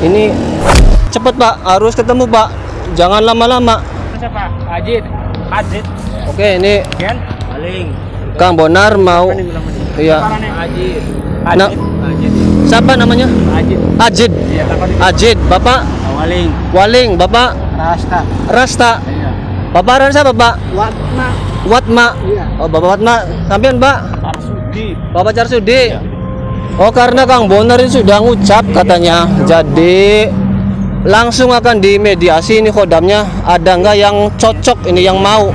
Ini cepat Pak, harus ketemu Pak. Jangan lama-lama. Siapa? Ajit. Ajit. Oke, ini Kan? Paling. Kang Bonar mau iya. Ajit. Nah, Ajit. siapa namanya? Ajit. Ajid. Iya. Ajid, Bapak Paling. Waling, Bapak Rasta. Rasta. Iya. Bapak Ran siapa, Pak? Watma. Watma. Iya. Oh, Bapak Watma. Sampean, Pak? Arsudi. Bapak Carsudi. Oh, karena Kang Bonar ini sudah ngucap katanya. Jadi langsung akan dimediasi ini kodamnya. Ada nggak yang cocok ini yang mau?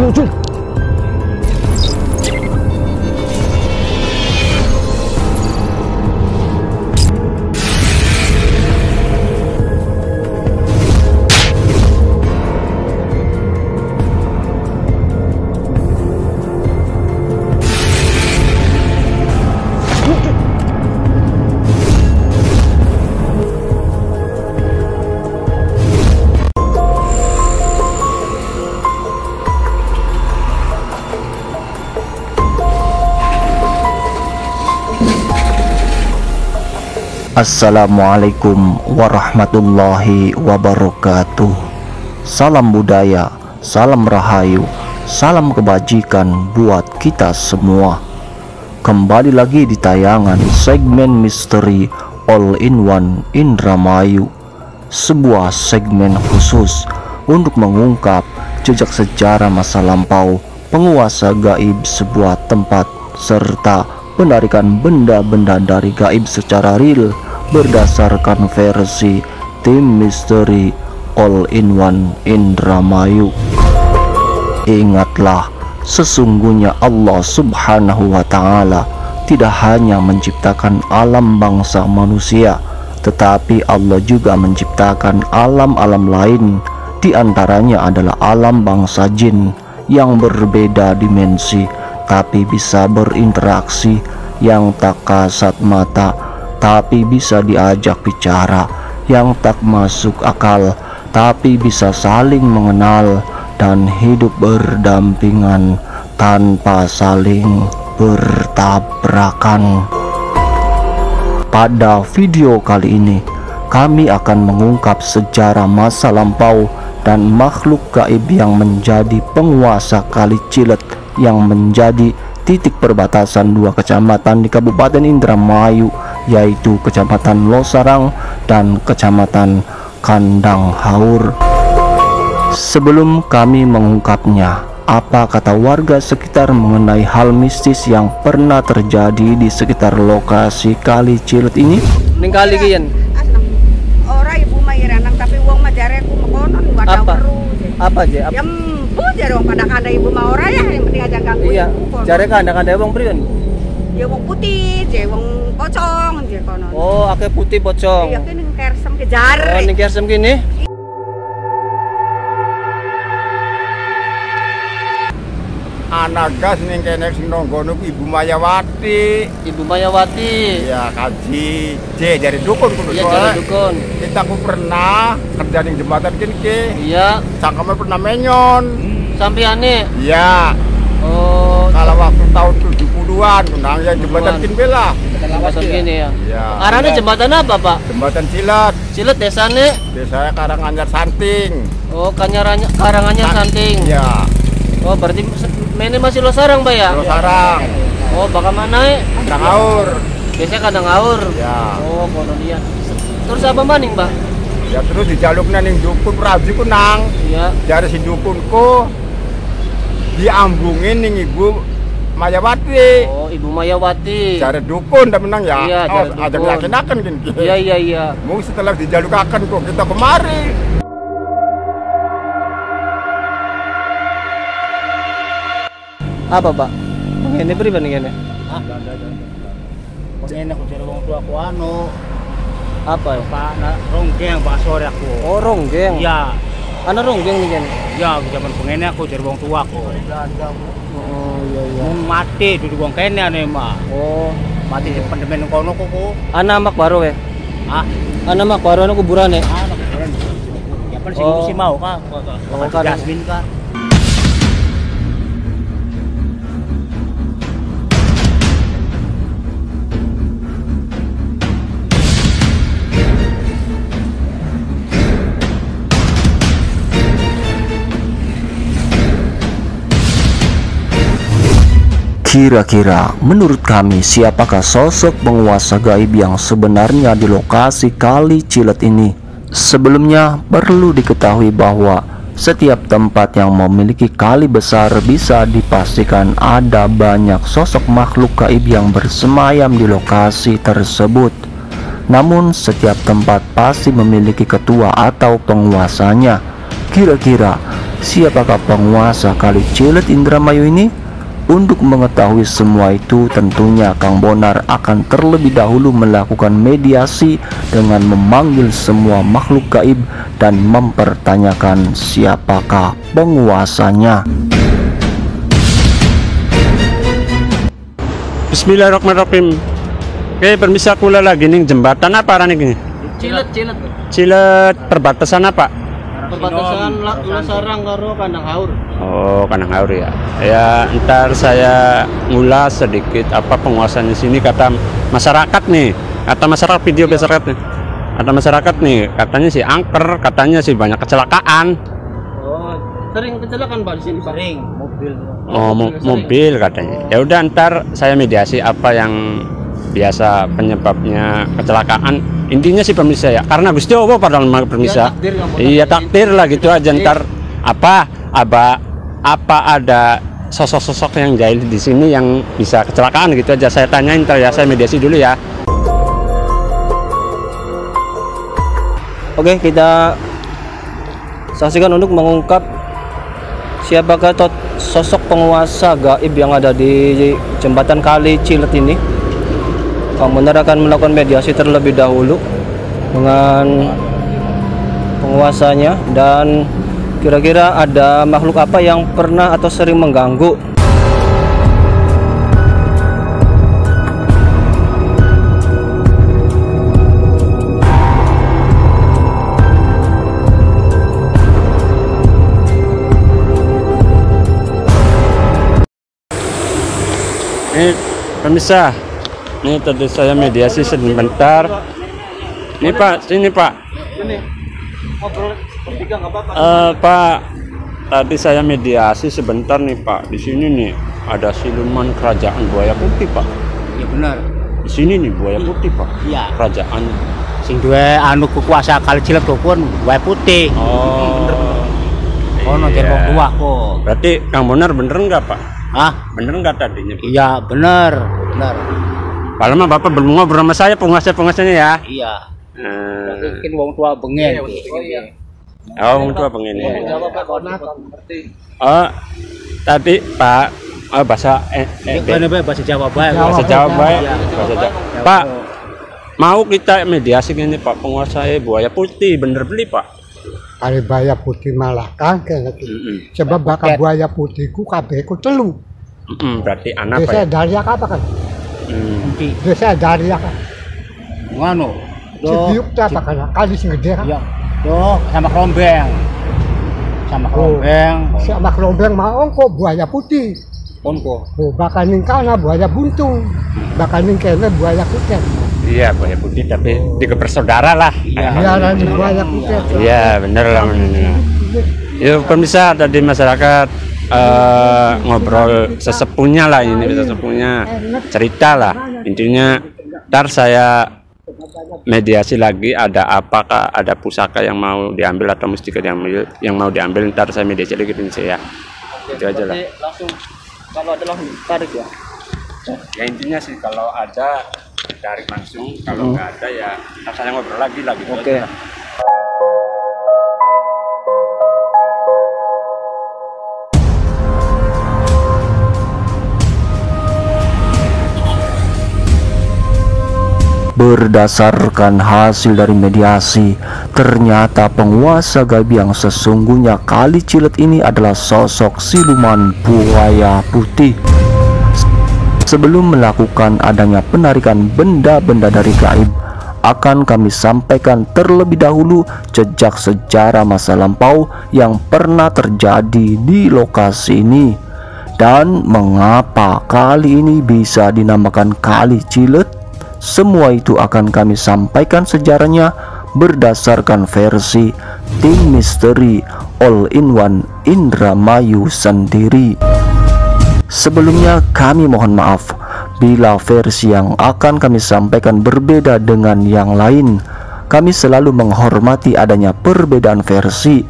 Muncul. Assalamualaikum warahmatullahi wabarakatuh. Salam budaya, salam rahayu, salam kebajikan buat kita semua. Kembali lagi di tayangan segmen misteri All in One Indramayu Sebuah segmen khusus untuk mengungkap jejak sejarah masa lampau penguasa gaib sebuah tempat serta penarikan benda-benda dari gaib secara real berdasarkan versi tim misteri All in One Indramayu. Ingatlah, sesungguhnya Allah Subhanahu wa Ta'ala tidak hanya menciptakan alam bangsa manusia, tetapi Allah juga menciptakan alam-alam lain. Di antaranya adalah alam bangsa jin yang berbeda dimensi, tapi bisa berinteraksi yang tak kasat mata tapi bisa diajak bicara yang tak masuk akal. Tapi bisa saling mengenal dan hidup berdampingan tanpa saling bertabrakan. Pada video kali ini kami akan mengungkap sejarah masa lampau dan makhluk gaib yang menjadi penguasa kali cilet yang menjadi titik perbatasan dua kecamatan di Kabupaten Indramayu yaitu Kecamatan Losarang dan Kecamatan Kandang Haur. Sebelum kami mengungkapnya, apa kata warga sekitar mengenai hal mistis yang pernah terjadi di sekitar lokasi Kali Cilet ini? Ning kali kian. Ora ibu mairanang tapi wong majare ku mekonon wadah Apa? weru. Apa aja? Ya bu jare wong pada kada ibu mau ora ya yang penting aja ganggu Iya, jare kandang-kandang wong priyon. Ya wong putih, je wong pocong je konon. Oh, akeh putih pocong. Iya kene kersem ke jare. Oh, ning kiasem kini. anak gas ning kene sing nonggono ku Ibu Mayawati. Ibu Mayawati. Ya kaji J dari dukun kudu Iya, jare dukun. Kita ku pernah kerja ning jembatan kene ke. Iya, Cangkeme pernah menyon. sampeane. Iya, Oh, kalau waktu tahun 70-an nang ya jembatan 70-an. kene bela. jembatan gini ya. Iya. Arane jembatan apa, Pak? Jembatan Cilat. Cilet desane. Desa Karanganyar Santing. Oh, kanyaranya karangannya San- santing. Iya. Oh, berarti ini masih lo sarang, Pak ya? Terus sarang. Oh, bakal mana eh? Kandang Aur. Biasanya kadang ngawur. Ya. Oh, kono dia. Terus apa maning, Pak? Ya terus dijalukna ning dukun Raji ku nang. Iya. dari si dukunku diambungin ning ibu Mayawati Oh, Ibu Mayawati. cari dukun dan menang ya Iya, oh, jare ada dukun. yakin gini Iya, iya, iya. Mungkin setelah dijalukakan kok kita kemari Apa, Pak? Ngene pribadi ngene. Pengen aku cari wong tua aku anu. Apa ya? Pak na ronggeng pak sore aku. Oh, ronggeng. Iya. Ana ronggeng nih kan. Ya, aku zaman pengen aku cari wong tua aku. Oh, iya iya. Mati duduk wong kene ane mah. Oh, Mati di pendemen kono kok. ana mak baru ya. Ah, Ana mak baru ana kuburan ya. anak Ya kan si Oh. mau kah? Oh, kan. Jasmine kah? Kira-kira menurut kami siapakah sosok penguasa gaib yang sebenarnya di lokasi Kali Cilet ini? Sebelumnya perlu diketahui bahwa setiap tempat yang memiliki kali besar bisa dipastikan ada banyak sosok makhluk gaib yang bersemayam di lokasi tersebut. Namun setiap tempat pasti memiliki ketua atau penguasanya. Kira-kira siapakah penguasa Kali Cilet Indramayu ini? Untuk mengetahui semua itu tentunya Kang Bonar akan terlebih dahulu melakukan mediasi dengan memanggil semua makhluk gaib dan mempertanyakan siapakah penguasanya. Bismillahirrahmanirrahim. Oke, permisi kula lagi nih jembatan apa iki? Cilet, cilet. Cilet perbatasan apa? Perbatasan La- Lasarang karo Kandang Haur. Oh, Kanang Haur ya. Ya, ntar saya ngulas sedikit apa penguasanya sini kata masyarakat nih. Kata masyarakat video masyarakat nih. Kata masyarakat nih, katanya sih angker, katanya sih banyak kecelakaan. Oh, sering kecelakaan Pak di sini, Pak. Sering mobil. Oh, mo- mobil katanya. Ya udah ntar saya mediasi apa yang biasa penyebabnya kecelakaan. Intinya sih pemirsa ya, karena Gusti Allah padahal mah pemirsa. boleh Iya takdir. lah gitu aja ntar apa apa apa ada sosok-sosok yang jahil di sini yang bisa kecelakaan gitu aja saya tanyain ntar ya saya mediasi dulu ya. Oke, kita saksikan untuk mengungkap siapakah sosok penguasa gaib yang ada di jembatan Kali Cilet ini. Benar akan melakukan mediasi terlebih dahulu dengan penguasanya dan kira-kira ada makhluk apa yang pernah atau sering mengganggu? Ini pemirsa, ini tadi saya mediasi sebentar. Ini Pak, sini Pak. ini apa-apa Eh, Pak, tadi saya mediasi sebentar nih Pak. Di sini nih ada siluman kerajaan buaya putih Pak. Iya benar. Di sini nih buaya putih Pak. Iya. Kerajaan. Sing duwe anu kekuasa kali cilet kok pun wae putih. Oh. Kono Iya. tua kok. Berarti Kang Bonar bener nggak Pak? Hah? Bener nggak tadinya? Pak? Iya benar, benar. Kalau mah Bapak belum ngobrol sama saya penguasa-penguasanya ya. Iya. Eh, Mungkin wong tua bengen. oh iya oh, orang tua pengen ya. Oh, tadi Pak, oh, bahasa eh, eh, Ini kan bahasa Jawa bae. bahasa Jawa baik. Iya. Bahasa Jawa. Pak, mau kita mediasi gini Pak penguasa eh, buaya putih bener beli Pak? Kali buaya putih malah. Mm-mm. Sebab bakal buaya putihku kabeh ku telu. Mm-mm, berarti anak Pak Desa ya? Daryak apa kan? Hmm. Desa Daryak kan. Nganu. Cibiuk tuh apa kan? Kali sing gede kan? Iya. Tuh sama kerombeng. Sama Oh. kerombeng. Sama kelombeng mau kok buaya putih. Konko. Oh, bakal ning kana buaya buntung. Bakal ning kene buaya kutet. Iya buaya putih tapi tiga bersaudara lah. Iya. Iya buaya kutet. Iya bener lah bener. Itu pemirsa tadi masyarakat eh, ngobrol sesepunya lah ini sesepunya cerita lah. Intinya ntar saya mediasi lagi ada apakah ada pusaka yang mau diambil atau mustika yang mau yang mau diambil ntar saya mediasi lagi pemirsa ya. Itu aja lah. Langsung. Kalau ada langsung tarik ya. Ya intinya sih kalau ada tarik langsung. Kalau nggak ada ya ntar saya ngobrol lagi lagi. Oke Berdasarkan hasil dari mediasi, ternyata penguasa gaib yang sesungguhnya Kali Cilet ini adalah sosok siluman buaya putih. Sebelum melakukan adanya penarikan benda-benda dari gaib, akan kami sampaikan terlebih dahulu jejak sejarah masa lampau yang pernah terjadi di lokasi ini dan mengapa kali ini bisa dinamakan Kali Cilet. Semua itu akan kami sampaikan sejarahnya berdasarkan versi tim misteri all-in-one Indramayu sendiri. Sebelumnya kami mohon maaf bila versi yang akan kami sampaikan berbeda dengan yang lain. Kami selalu menghormati adanya perbedaan versi.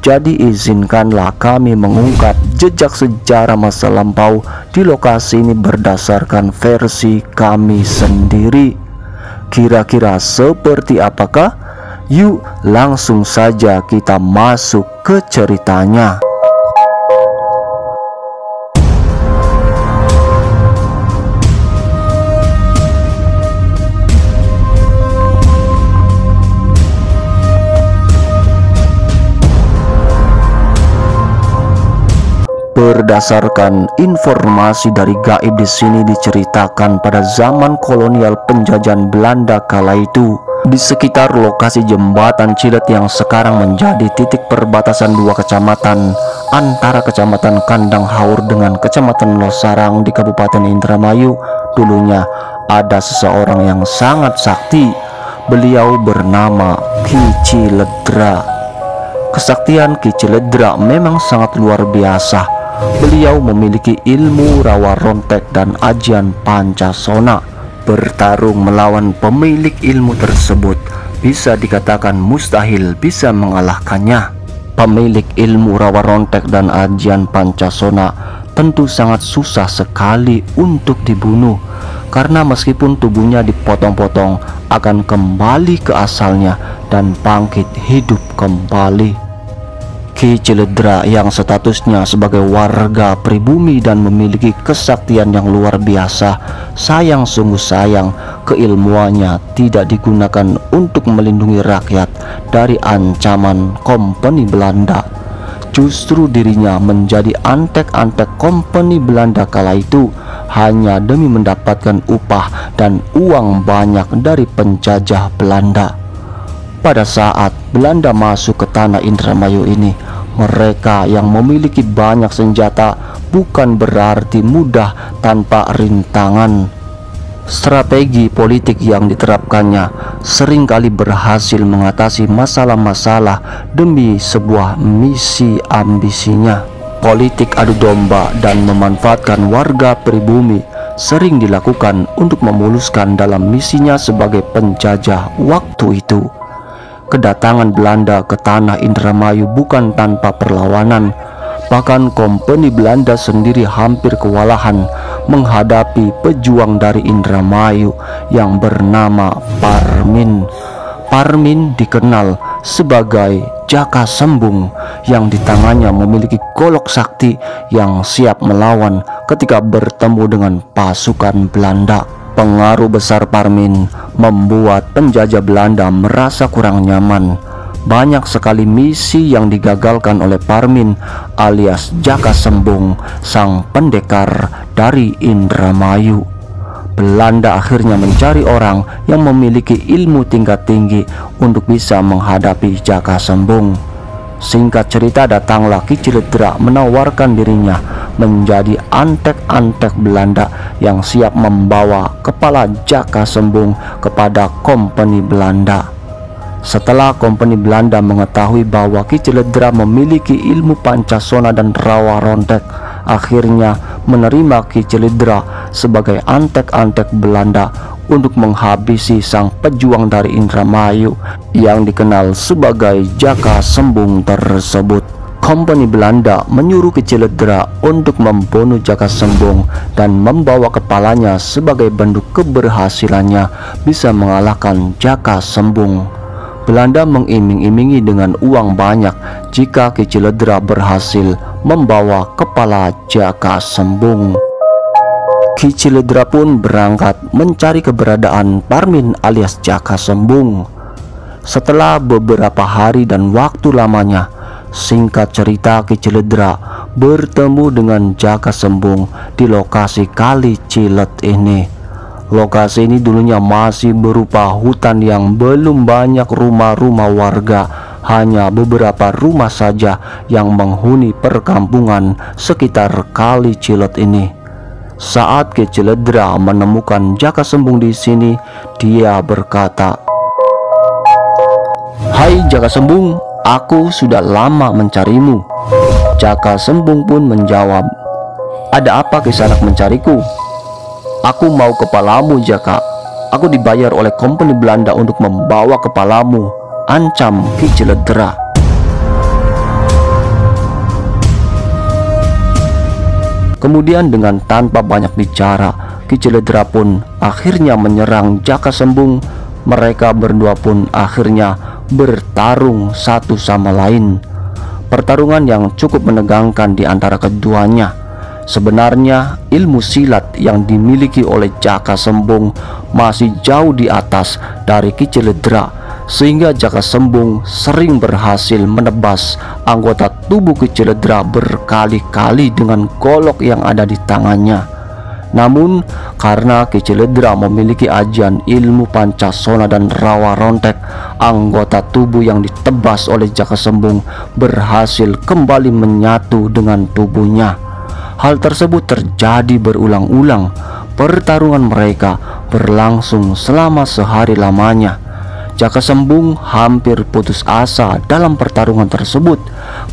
Jadi izinkanlah kami mengungkap jejak sejarah masa lampau di lokasi ini berdasarkan versi kami sendiri. Kira-kira seperti apakah? Yuk langsung saja kita masuk ke ceritanya. Berdasarkan informasi dari gaib di sini diceritakan pada zaman kolonial penjajahan Belanda kala itu di sekitar lokasi jembatan Cilet yang sekarang menjadi titik perbatasan dua kecamatan antara kecamatan Kandang Haur dengan kecamatan Losarang di Kabupaten Indramayu. Dulunya ada seseorang yang sangat sakti. Beliau bernama Ki Ciledra. Kesaktian Ki Ciledra memang sangat luar biasa Beliau memiliki ilmu rawa rontek dan ajian pancasona. Bertarung melawan pemilik ilmu tersebut bisa dikatakan mustahil bisa mengalahkannya. Pemilik ilmu rawa rontek dan ajian pancasona tentu sangat susah sekali untuk dibunuh karena meskipun tubuhnya dipotong-potong akan kembali ke asalnya dan bangkit hidup kembali. Ki Ciledra yang statusnya sebagai warga pribumi dan memiliki kesaktian yang luar biasa. Sayang sungguh sayang keilmuannya tidak digunakan untuk melindungi rakyat dari ancaman kompeni Belanda. Justru dirinya menjadi antek-antek kompeni Belanda kala itu hanya demi mendapatkan upah dan uang banyak dari penjajah Belanda. Pada saat Belanda masuk ke tanah Indramayu ini mereka yang memiliki banyak senjata bukan berarti mudah tanpa rintangan. Strategi politik yang diterapkannya sering kali berhasil mengatasi masalah-masalah demi sebuah misi ambisinya. Politik adu domba dan memanfaatkan warga pribumi sering dilakukan untuk memuluskan dalam misinya sebagai penjajah waktu itu. Kedatangan Belanda ke tanah Indramayu bukan tanpa perlawanan. Bahkan kompeni Belanda sendiri hampir kewalahan menghadapi pejuang dari Indramayu yang bernama Parmin. Parmin dikenal sebagai Jaka Sembung yang di tangannya memiliki golok sakti yang siap melawan ketika bertemu dengan pasukan Belanda. Pengaruh besar Parmin membuat penjajah Belanda merasa kurang nyaman. Banyak sekali misi yang digagalkan oleh Parmin alias Jaka Sembung, sang pendekar dari Indramayu. Belanda akhirnya mencari orang yang memiliki ilmu tingkat tinggi untuk bisa menghadapi Jaka Sembung. Singkat cerita datanglah Ki Ciledra menawarkan dirinya menjadi antek-antek Belanda yang siap membawa kepala Jaka Sembung kepada kompeni Belanda. Setelah kompeni Belanda mengetahui bahwa Ki Ciledra memiliki ilmu pancasona dan rawa rontek, akhirnya menerima Ki Ciledra sebagai antek-antek Belanda untuk menghabisi sang pejuang dari Indramayu yang dikenal sebagai Jaka Sembung tersebut. Kompeni Belanda menyuruh Keciledra untuk membunuh Jaka Sembung dan membawa kepalanya sebagai bentuk keberhasilannya bisa mengalahkan Jaka Sembung. Belanda mengiming-imingi dengan uang banyak jika Keciledra berhasil membawa kepala Jaka Sembung. Kiciledra pun berangkat mencari keberadaan Parmin alias Jaka Sembung. Setelah beberapa hari dan waktu lamanya, Singkat cerita Ki Ciledra bertemu dengan Jaka Sembung di lokasi Kali Cilet ini. Lokasi ini dulunya masih berupa hutan yang belum banyak rumah-rumah warga, hanya beberapa rumah saja yang menghuni perkampungan sekitar Kali Cilot ini. Saat Ki Ciledra menemukan Jaka Sembung di sini, dia berkata, "Hai Jaka Sembung, aku sudah lama mencarimu." Jaka Sembung pun menjawab, "Ada apa kisanak mencariku?" Aku mau kepalamu Jaka Aku dibayar oleh company Belanda untuk membawa kepalamu Ancam Ki Kemudian dengan tanpa banyak bicara Ki Ciledra pun akhirnya menyerang Jaka Sembung. Mereka berdua pun akhirnya bertarung satu sama lain. Pertarungan yang cukup menegangkan di antara keduanya. Sebenarnya ilmu silat yang dimiliki oleh Jaka Sembung masih jauh di atas dari Ki Ciledra sehingga Jaka Sembung sering berhasil menebas anggota tubuh Ki Ciledra berkali-kali dengan golok yang ada di tangannya. Namun karena Ki Ciledra memiliki ajian ilmu pancasona dan rawa rontek, anggota tubuh yang ditebas oleh Jaka Sembung berhasil kembali menyatu dengan tubuhnya. Hal tersebut terjadi berulang-ulang. Pertarungan mereka berlangsung selama sehari lamanya. Jaka Sembung hampir putus asa dalam pertarungan tersebut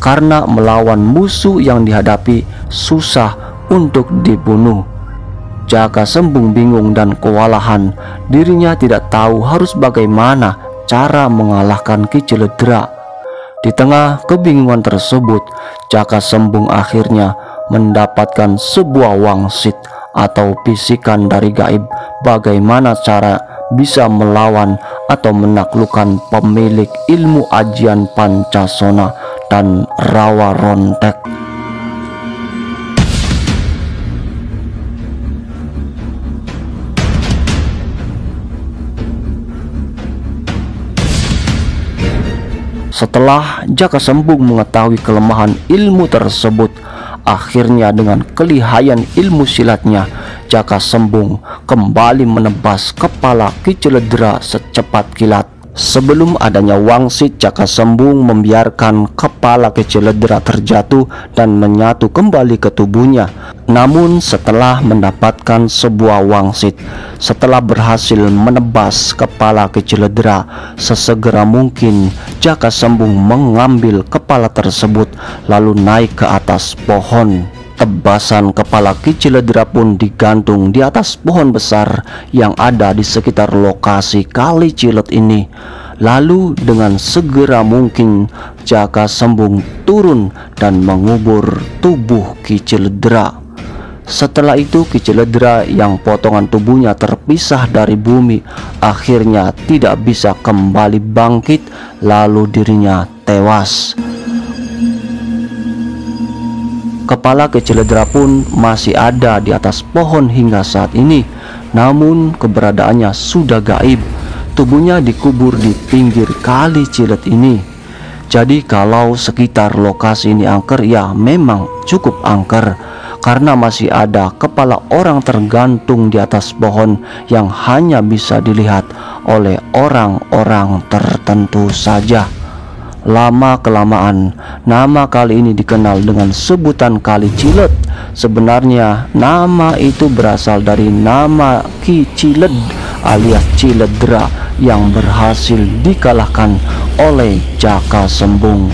karena melawan musuh yang dihadapi susah untuk dibunuh. Jaka Sembung bingung dan kewalahan, dirinya tidak tahu harus bagaimana cara mengalahkan Ki Ciledra. Di tengah kebingungan tersebut, Jaka Sembung akhirnya mendapatkan sebuah wangsit atau bisikan dari gaib bagaimana cara bisa melawan atau menaklukkan pemilik ilmu ajian pancasona dan rawa rontek? Setelah Jaka Sembung mengetahui kelemahan ilmu tersebut, Akhirnya dengan kelihayan ilmu silatnya Jaka Sembung kembali menebas kepala Ki Ciledra secepat kilat Sebelum adanya wangsit, Jaka Sembung membiarkan kepala Keciledra terjatuh dan menyatu kembali ke tubuhnya. Namun setelah mendapatkan sebuah wangsit, setelah berhasil menebas kepala Keciledra, sesegera mungkin Jaka Sembung mengambil kepala tersebut lalu naik ke atas pohon. Tebasan kepala Kiciledra pun digantung di atas pohon besar yang ada di sekitar lokasi kali Cilet ini. Lalu dengan segera mungkin Jaka Sembung turun dan mengubur tubuh Kiciledra. Setelah itu Kiciledra yang potongan tubuhnya terpisah dari bumi akhirnya tidak bisa kembali bangkit lalu dirinya tewas. Kepala Keciledra pun masih ada di atas pohon hingga saat ini. Namun keberadaannya sudah gaib. Tubuhnya dikubur di pinggir kali Cilet ini. Jadi kalau sekitar lokasi ini angker ya memang cukup angker. Karena masih ada kepala orang tergantung di atas pohon Yang hanya bisa dilihat oleh orang-orang tertentu saja Lama kelamaan, nama kali ini dikenal dengan sebutan Kali Cilet. Sebenarnya nama itu berasal dari nama Ki Ciled alias Ciledra yang berhasil dikalahkan oleh Jaka Sembung.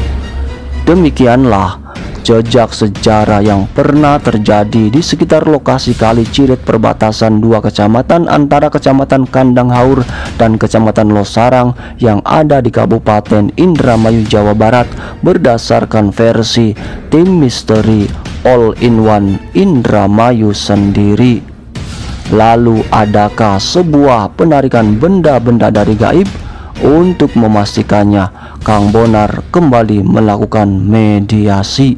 Demikianlah jejak sejarah yang pernah terjadi di sekitar lokasi Kali Cirit perbatasan dua kecamatan antara Kecamatan Kandang Haur dan Kecamatan Losarang yang ada di Kabupaten Indramayu Jawa Barat berdasarkan versi tim misteri All in One Indramayu sendiri. Lalu adakah sebuah penarikan benda-benda dari gaib? Untuk memastikannya, Kang Bonar kembali melakukan mediasi.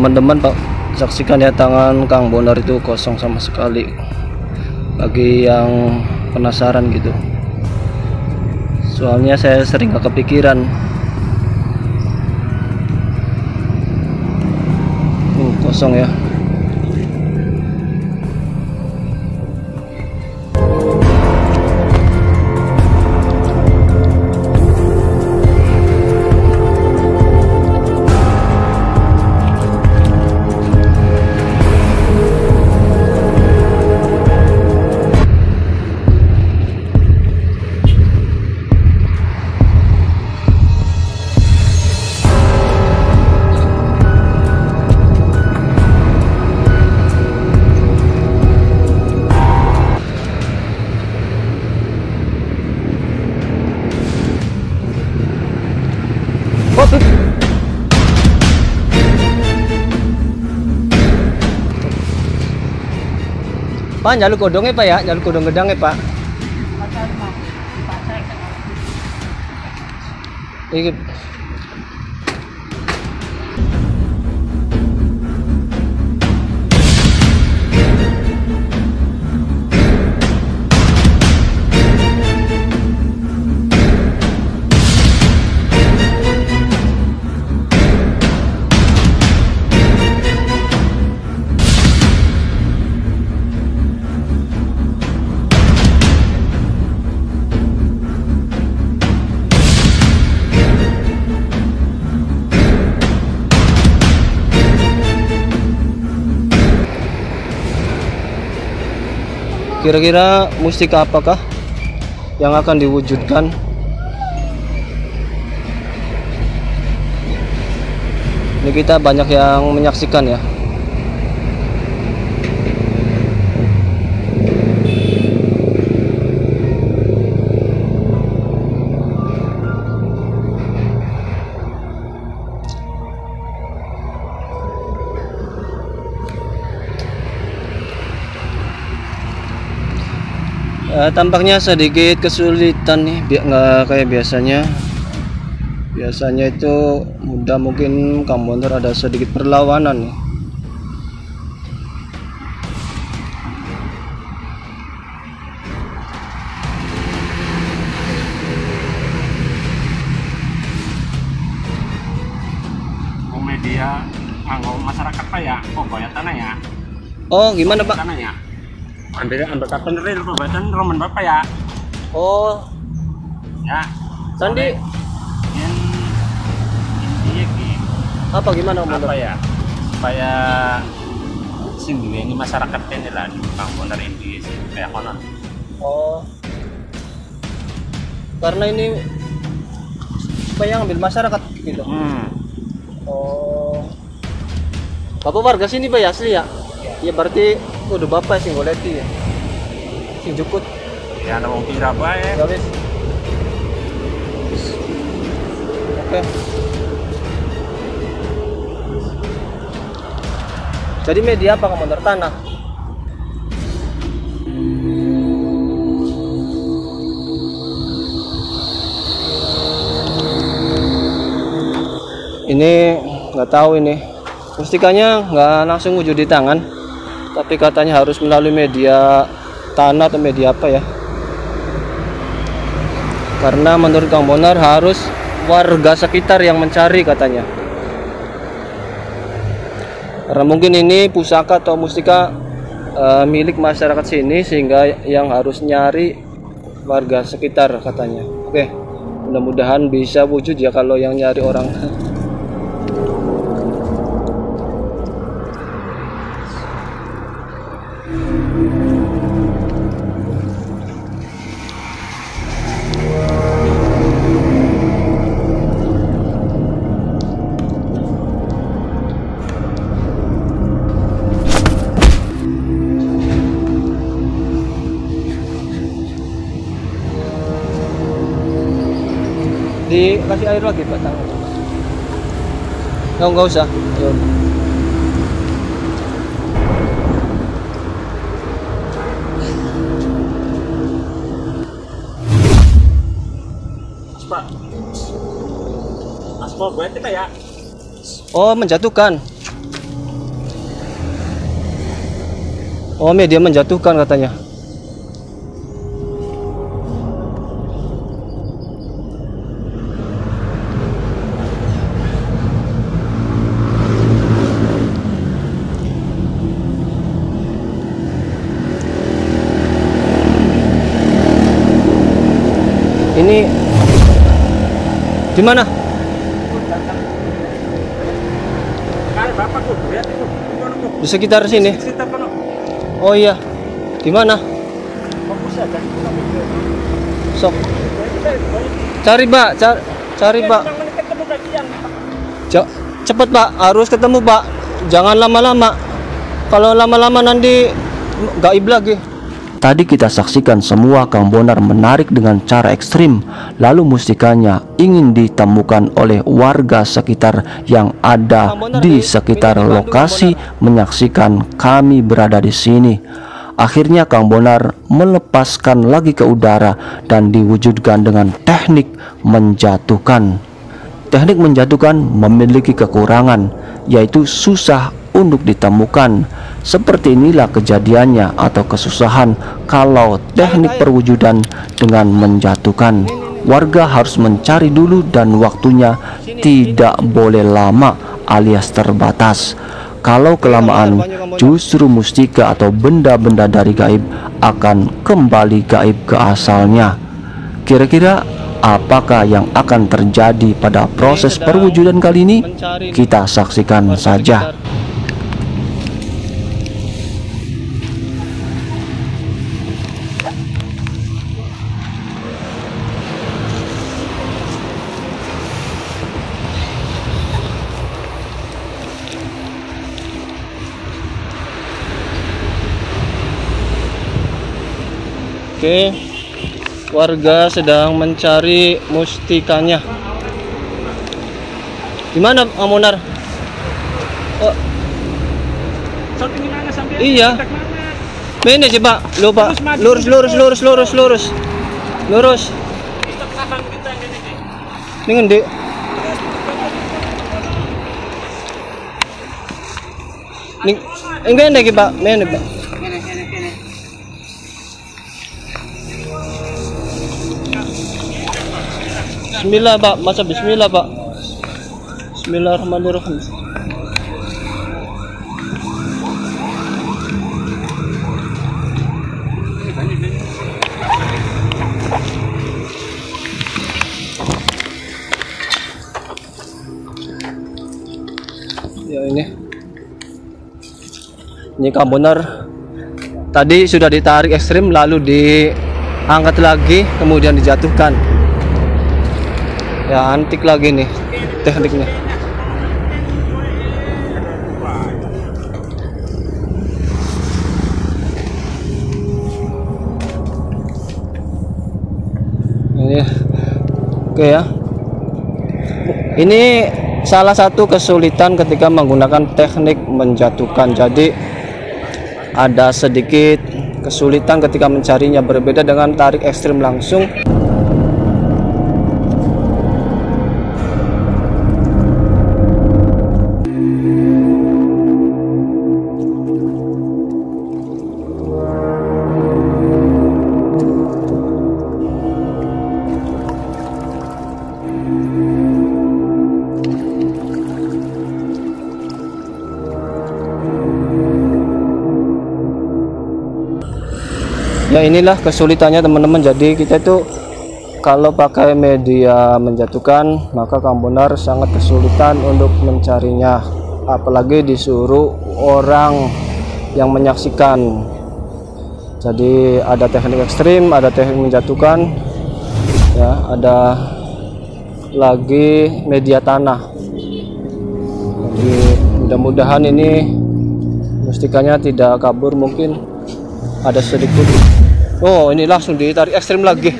Teman-teman pak. Saksikan ya tangan Kang Bonar itu kosong sama sekali. Bagi yang penasaran gitu. Soalnya saya sering gak kepikiran. Uh, kosong ya Pak, jalur kodongnya Pak ya, jalur kodong gedangnya Pak. Iki. Kira-kira mustika apakah yang akan diwujudkan? Ini kita banyak yang menyaksikan ya. Tampaknya sedikit kesulitan nih, biar nggak kayak biasanya. Biasanya itu mudah mungkin Kamonor ada sedikit perlawanan nih. Media anggo masyarakat pak ya bayar tanah ya Oh, gimana Pak? tanah ya ambil ambil kapan real pembayaran roman bapak ya? Oh, ya. Sandi. Yang intinya ki apa gimana Om? Apa ya? Supaya sini ini masyarakat ini lah di Bang Bonar ini kayak konon Oh. Karena ini supaya ngambil masyarakat gitu. hmm. Oh. Bapak warga sini Pak ya asli ya? Iya. Berarti udah bapak sing goleti ya. Sing jukut. ya ada mau kira ya wis. Oke. Jadi media apa kamu tanah? Ini nggak tahu ini. Mustikanya nggak langsung wujud di tangan, tapi katanya harus melalui media tanah atau media apa ya? Karena menurut Kang Bonar harus warga sekitar yang mencari katanya. Karena mungkin ini pusaka atau mustika eh, milik masyarakat sini sehingga yang harus nyari warga sekitar katanya. Oke, mudah-mudahan bisa wujud ya kalau yang nyari orang. kasih air lagi pak tangan nggak usah Yaudah. Pak. Gue Oh, menjatuhkan. Oh, media menjatuhkan katanya. Di mana? Di sekitar sini. Oh iya. Di mana? Sok. Cari, Pak. Cari, cari, Pak. Ce- cepet, Pak. Harus ketemu, Pak. Jangan lama-lama. Kalau lama-lama nanti gaib lagi. Tadi kita saksikan semua Kang Bonar menarik dengan cara ekstrim Lalu mustikanya ingin ditemukan oleh warga sekitar yang ada di sekitar lokasi menyaksikan kami berada di sini. Akhirnya Kang Bonar melepaskan lagi ke udara dan diwujudkan dengan teknik menjatuhkan Teknik menjatuhkan memiliki kekurangan yaitu susah untuk ditemukan. Seperti inilah kejadiannya atau kesusahan kalau teknik perwujudan dengan menjatuhkan. Warga harus mencari dulu dan waktunya tidak boleh lama alias terbatas. Kalau kelamaan justru mustika atau benda-benda dari gaib akan kembali gaib ke asalnya. Kira-kira apakah yang akan terjadi pada proses perwujudan kali ini? Kita saksikan saja. Oke. Warga sedang mencari mustikanya. Di mana, Amonar? Oh. Iya. Ini coba, lupa. Lurus, lurus, lurus, lurus, lurus. Lurus. Ini ngendi? Ning, enggak ini Pak, mana Pak? Bismillah Pak, masa bismillah Pak. Bismillahirrahmanirrahim. Ya ini. Ini benar. Tadi sudah ditarik ekstrim lalu diangkat lagi kemudian dijatuhkan ya antik lagi nih tekniknya. Ini oke ya. Ini salah satu kesulitan ketika menggunakan teknik menjatuhkan. Jadi ada sedikit kesulitan ketika mencarinya berbeda dengan tarik ekstrim langsung ya inilah kesulitannya teman-teman. Jadi kita itu kalau pakai media menjatuhkan maka Kambonar sangat kesulitan untuk mencarinya. Apalagi disuruh orang yang menyaksikan. Jadi ada teknik ekstrim ada teknik menjatuhkan ya ada lagi media tanah. Jadi mudah-mudahan ini mustikanya tidak kabur mungkin ada sedikit oh ini langsung ditarik ekstrim lagi.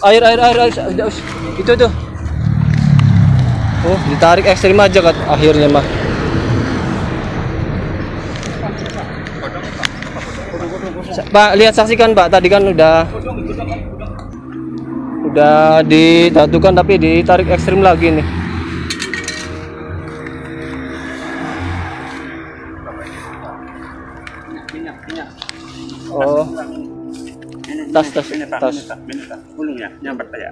Air air air, air. Itu tuh oh ditarik ekstrim aja kan akhirnya mah. Pak lihat saksikan Pak. Tadi kan udah udah ditatukan tapi ditarik ekstrim lagi nih Tas, tas, tas. Nyamper ya.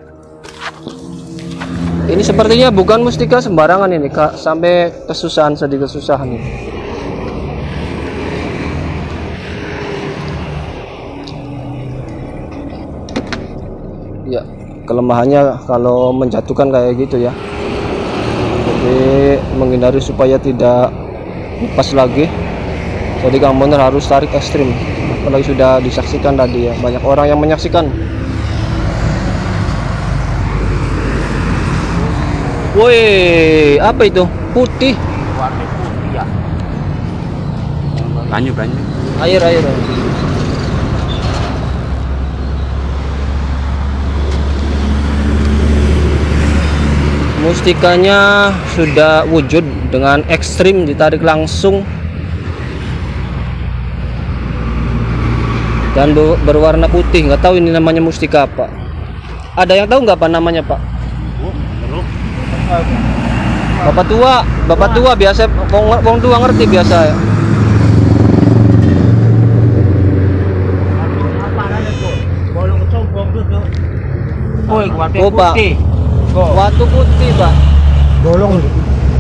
Ini sepertinya bukan mustika sembarangan ini kak, sampai kesusahan sedih kesusahan ini. Ya, kelemahannya kalau menjatuhkan kayak gitu ya. Jadi menghindari supaya tidak lepas lagi. Jadi Kang Moner harus tarik ekstrim. Apalagi sudah disaksikan tadi ya, banyak orang yang menyaksikan. Woi, apa itu? Putih. Warna putih ya. Banyu, banyu. Air, air. Mustikanya sudah wujud dengan ekstrim ditarik langsung dan be- berwarna putih. Nggak tahu ini namanya mustika apa. Ada yang tahu nggak apa namanya Pak? Bapak tua, bapak tua biasa, wong, wong tua ngerti biasa. ya. Oh, Oh, putih. Watu putih Pak. Bolong.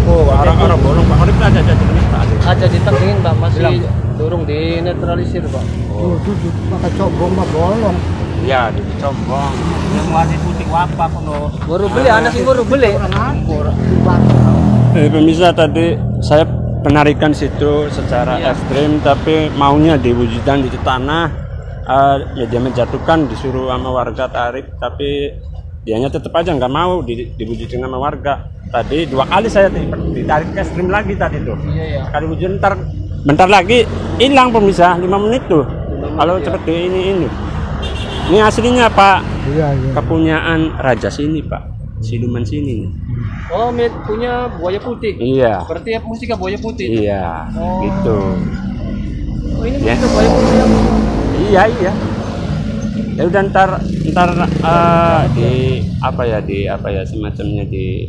Oh, orang-orang bolong Pak. Aja aja jenis Pak. aja ditengin pak masih durung dinetralisir pak Pakai mah bolong. Ya, di. Yang warna putih apa kono? baru beli anak sih baru beli. Eh, pemirsa tadi saya penarikan situ secara ekstrim tapi maunya diwujudkan di tanah. Eh, ya dia menjatuhkan disuruh sama warga tarik tapi dianya tetap aja nggak mau di, diwujudkan sama warga. Tadi dua kali saya di- ditarik ke ekstrim lagi tadi tuh. Iya. Sekali wujud ntar bentar lagi hilang pemirsa lima menit tuh kalau seperti ini ini ini aslinya pak Iya, iya. kepunyaan raja sini pak siluman sini oh mit punya buaya putih iya berarti ya mustika buaya putih Iya, Oh. gitu. oh ini Ya. mustika buaya putih ya? Iya, iya. Ya udah ntar ntar eh, di apa ya di apa ya semacamnya di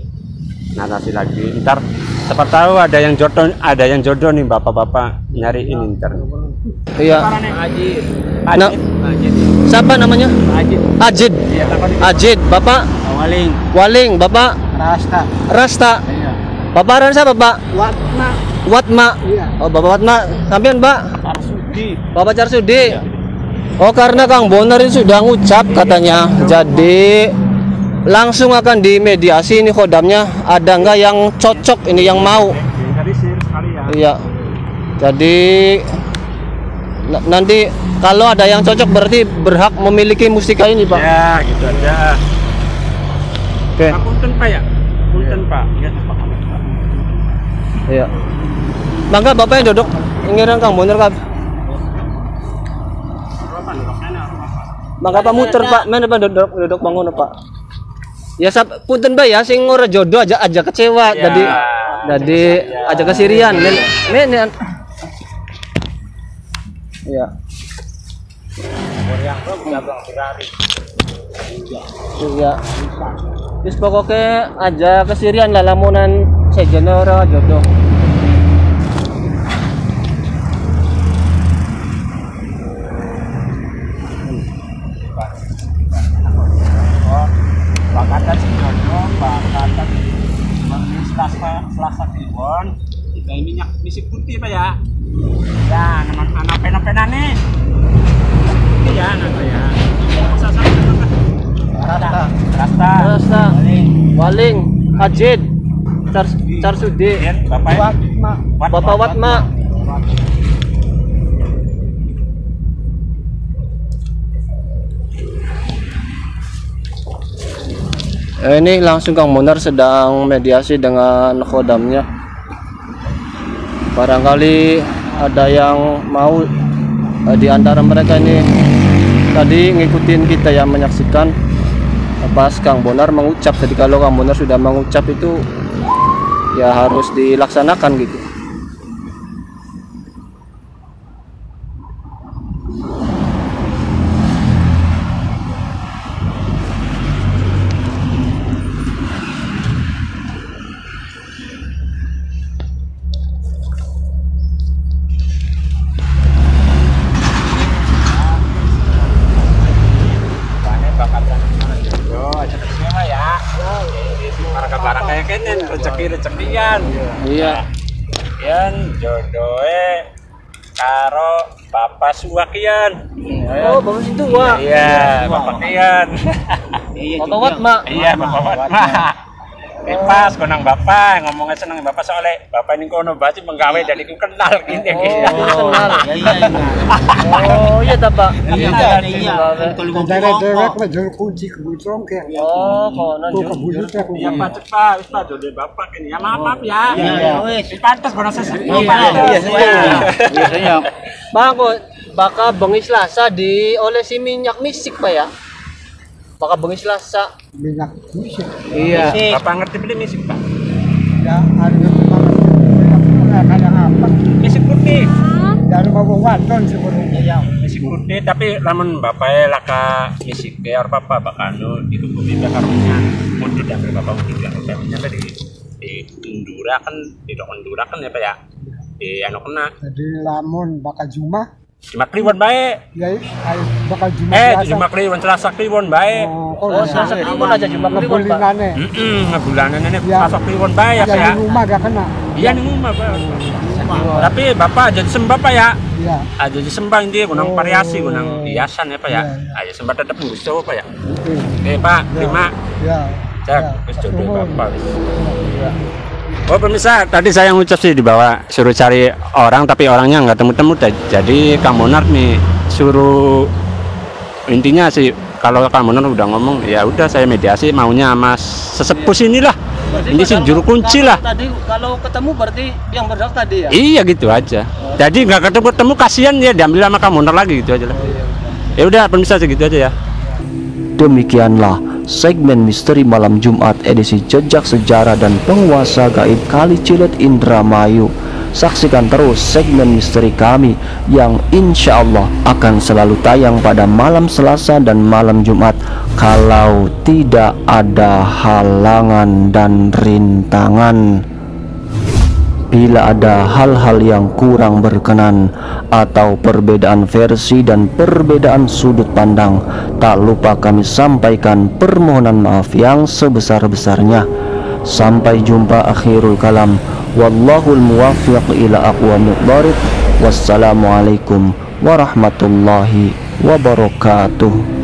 narasi lagi. Ntar siapa tahu ada yang jodoh ada yang jodoh nih bapak-bapak nyari ini ntar. iya nah, siapa namanya. Ajid Iya? Ajid bapak Awaling. Waling bapak Rasta. Rasta Iya. bapak Rasta bapak Watma. Watma Iya. oh bapak Watma sampean mbak Arsudi. Bapak Carsudi. Oh karena Kang Bonar ini sudah ngucap katanya. Jadi langsung akan dimediasi ini kodamnya. Ada nggak yang cocok ini yang mau? Ya. Iya. Jadi na- nanti kalau ada yang cocok berarti berhak memiliki mustika ini pak. Ya, gitu aja. Oke. Pak Punten Pak ya? Punten Pak. Iya, Pak. Iya. Mangga bapak yang duduk. Ingiran Kang Bonar kan. Mangga pak muter pak. Mana pak duduk duduk bangun pak. Ya sab punten Pak ya sing ora jodoh aja aja kecewa. Ya, jadi jadi aja kesirian. Men men ya. Iya. Terus pokoknya aja kesirian lah lamunan sejen ora jodoh. Bakatan si Jojo, bakatan Bang Selasa Selasa Kliwon. Kita ini minyak misi putih pak ya. Ya, nama anak pena-pena nih. Iya, nama ya. Rasta. Rasta. Rasta. Waling, Ajid, Car Carsudi, Bapak ya? Bapak Watma. Eh, ini langsung Kang Munar sedang mediasi dengan kodamnya. Barangkali ada yang mau eh, di antara mereka ini tadi ngikutin kita yang menyaksikan pas Kang Bonar mengucap. Jadi kalau Kang Bonar sudah mengucap itu ya harus dilaksanakan gitu. Suwakian. Oh, bagus itu wah. Iya, Bapak Kian. Bapak Wat, Mak. Iya, Bapak Watma. Eh pas konang bapak ngomongnya seneng bapak soalnya bapak ini kono berarti menggawe dan iku kenal gini. Oh, kenal. Oh, iya ta, Pak. Dari dewek mah jual kunci ke bucong ke. Oh, konon. Tuh ke bucong ke. Iya pak cepat, wis pak jodoh bapak ini. Ya maaf maaf ya. Iya, wis. Pantas kono sesek. Iya, iya. Bang, kok baka bengi Selasa di oleh si minyak misik, Pak ya? Baka bengi Selasa. Minyak musik. Iya. Bapak ngerti beli misik pak? Ya, ada yang kayak apa? Misik putih. Dari mau wadon sebenarnya. Misik putih tapi lamun bapak laka misik ke arep apa bapak anu itu bumi karunya mundur dan bapak mundur yang kayaknya tadi di Indura kan di Dok Indura kan ya pak ya di anu kena Jadi lamun bakal Juma, cuma kliwon baik ya ayo bakal Juma eh biasa. cuma kliwon selasa kliwon baik Oh, Oh, Selasa Kliwon aja cuma Kliwon, Pak. Heeh, ngebulanan ini Ya. selasa kliwon baik ya Ya ya di rumah gak kena. iya nih rumah pak tapi bapak jadi sembah pak ya Iya. aja jadi sembah ini gunang Oh. variasi gunang hiasan ya pak ya Iya, iya. aja sembah tetap nguso pak ya Oke. pak terima Ya. Cek, Ya. Nuhun. bapak. Oh pemirsa, tadi saya ngucap sih di bawah suruh cari orang tapi orangnya nggak temu-temu. Jadi Kang Monar nih suruh intinya sih kalau Kang Monar udah ngomong ya udah saya mediasi maunya mas sesepuh sini lah. Ini sih juru kunci lah. Tadi kalau ketemu berarti yang berhak tadi ya? Iya gitu aja. Jadi nggak ketemu-ketemu kasihan ya diambil sama Kang Monar lagi gitu aja lah. Ya udah pemirsa segitu aja ya. Demikianlah segmen misteri malam Jumat edisi Jejak Sejarah dan Penguasa Gaib Kali Cilet Indramayu. Saksikan terus segmen misteri kami yang insya Allah akan selalu tayang pada malam Selasa dan malam Jumat kalau tidak ada halangan dan rintangan. Bila ada hal-hal yang kurang berkenan atau perbedaan versi dan perbedaan sudut pandang, tak lupa kami sampaikan permohonan maaf yang sebesar-besarnya. Sampai jumpa akhirul kalam. Wallahul muwaffiq ila thariq. Wassalamualaikum warahmatullahi wabarakatuh.